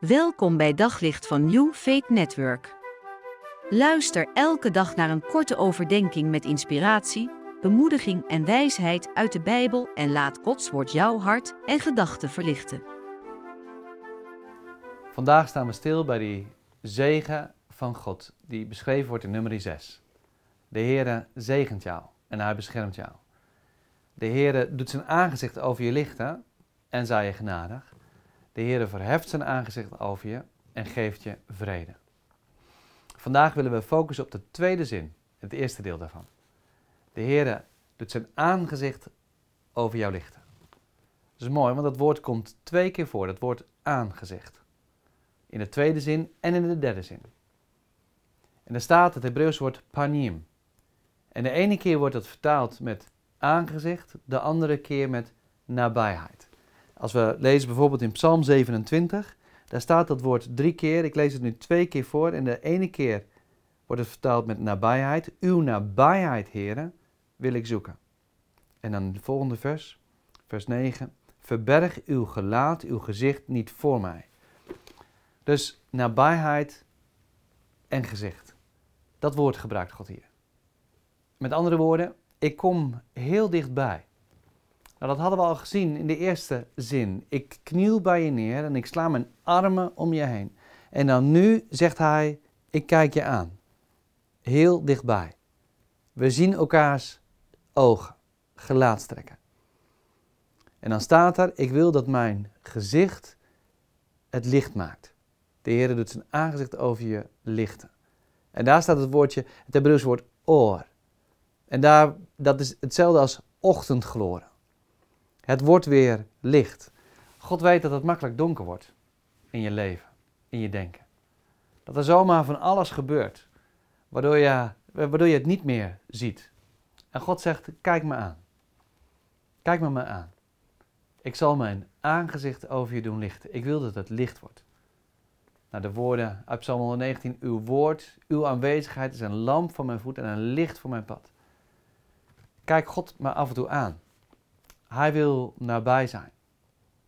Welkom bij Daglicht van New Faith Network. Luister elke dag naar een korte overdenking met inspiratie, bemoediging en wijsheid uit de Bijbel en laat Gods woord jouw hart en gedachten verlichten. Vandaag staan we stil bij die zegen van God, die beschreven wordt in nummer 6. De Heere zegent jou en hij beschermt jou. De Heere doet zijn aangezicht over je lichten en zij je genadig. De Heere verheft zijn aangezicht over je en geeft je vrede. Vandaag willen we focussen op de tweede zin, het eerste deel daarvan. De Heere doet zijn aangezicht over jou lichten. Dat is mooi, want dat woord komt twee keer voor, dat woord aangezicht. In de tweede zin en in de derde zin. En er staat het Hebreeuws woord panim. En de ene keer wordt het vertaald met aangezicht, de andere keer met nabijheid. Als we lezen bijvoorbeeld in Psalm 27, daar staat dat woord drie keer. Ik lees het nu twee keer voor. En de ene keer wordt het vertaald met nabijheid. Uw nabijheid, heren, wil ik zoeken. En dan de volgende vers, vers 9. Verberg uw gelaat, uw gezicht niet voor mij. Dus nabijheid en gezicht. Dat woord gebruikt God hier. Met andere woorden, ik kom heel dichtbij. Nou, dat hadden we al gezien in de eerste zin. Ik kniel bij je neer en ik sla mijn armen om je heen. En dan nu zegt hij, ik kijk je aan. Heel dichtbij. We zien elkaars ogen, gelaatstrekken. En dan staat er, ik wil dat mijn gezicht het licht maakt. De Heer doet zijn aangezicht over je lichten. En daar staat het woordje, het Hebreeuws woord oor. En daar, dat is hetzelfde als ochtendgloren. Het wordt weer licht. God weet dat het makkelijk donker wordt in je leven, in je denken. Dat er zomaar van alles gebeurt, waardoor je, waardoor je het niet meer ziet. En God zegt, kijk me aan. Kijk me maar aan. Ik zal mijn aangezicht over je doen lichten. Ik wil dat het licht wordt. Nou, de woorden uit Psalm 119. Uw woord, uw aanwezigheid is een lamp voor mijn voet en een licht voor mijn pad. Kijk God maar af en toe aan. Hij wil nabij zijn.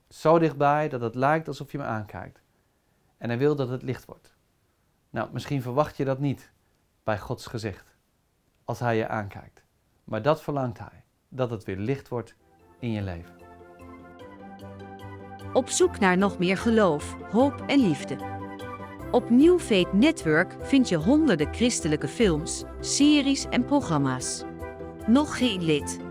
Zo dichtbij dat het lijkt alsof je me aankijkt. En hij wil dat het licht wordt. Nou, misschien verwacht je dat niet bij Gods gezicht. Als hij je aankijkt. Maar dat verlangt hij. Dat het weer licht wordt in je leven. Op zoek naar nog meer geloof, hoop en liefde. Op New Network vind je honderden christelijke films, series en programma's. Nog geen lid?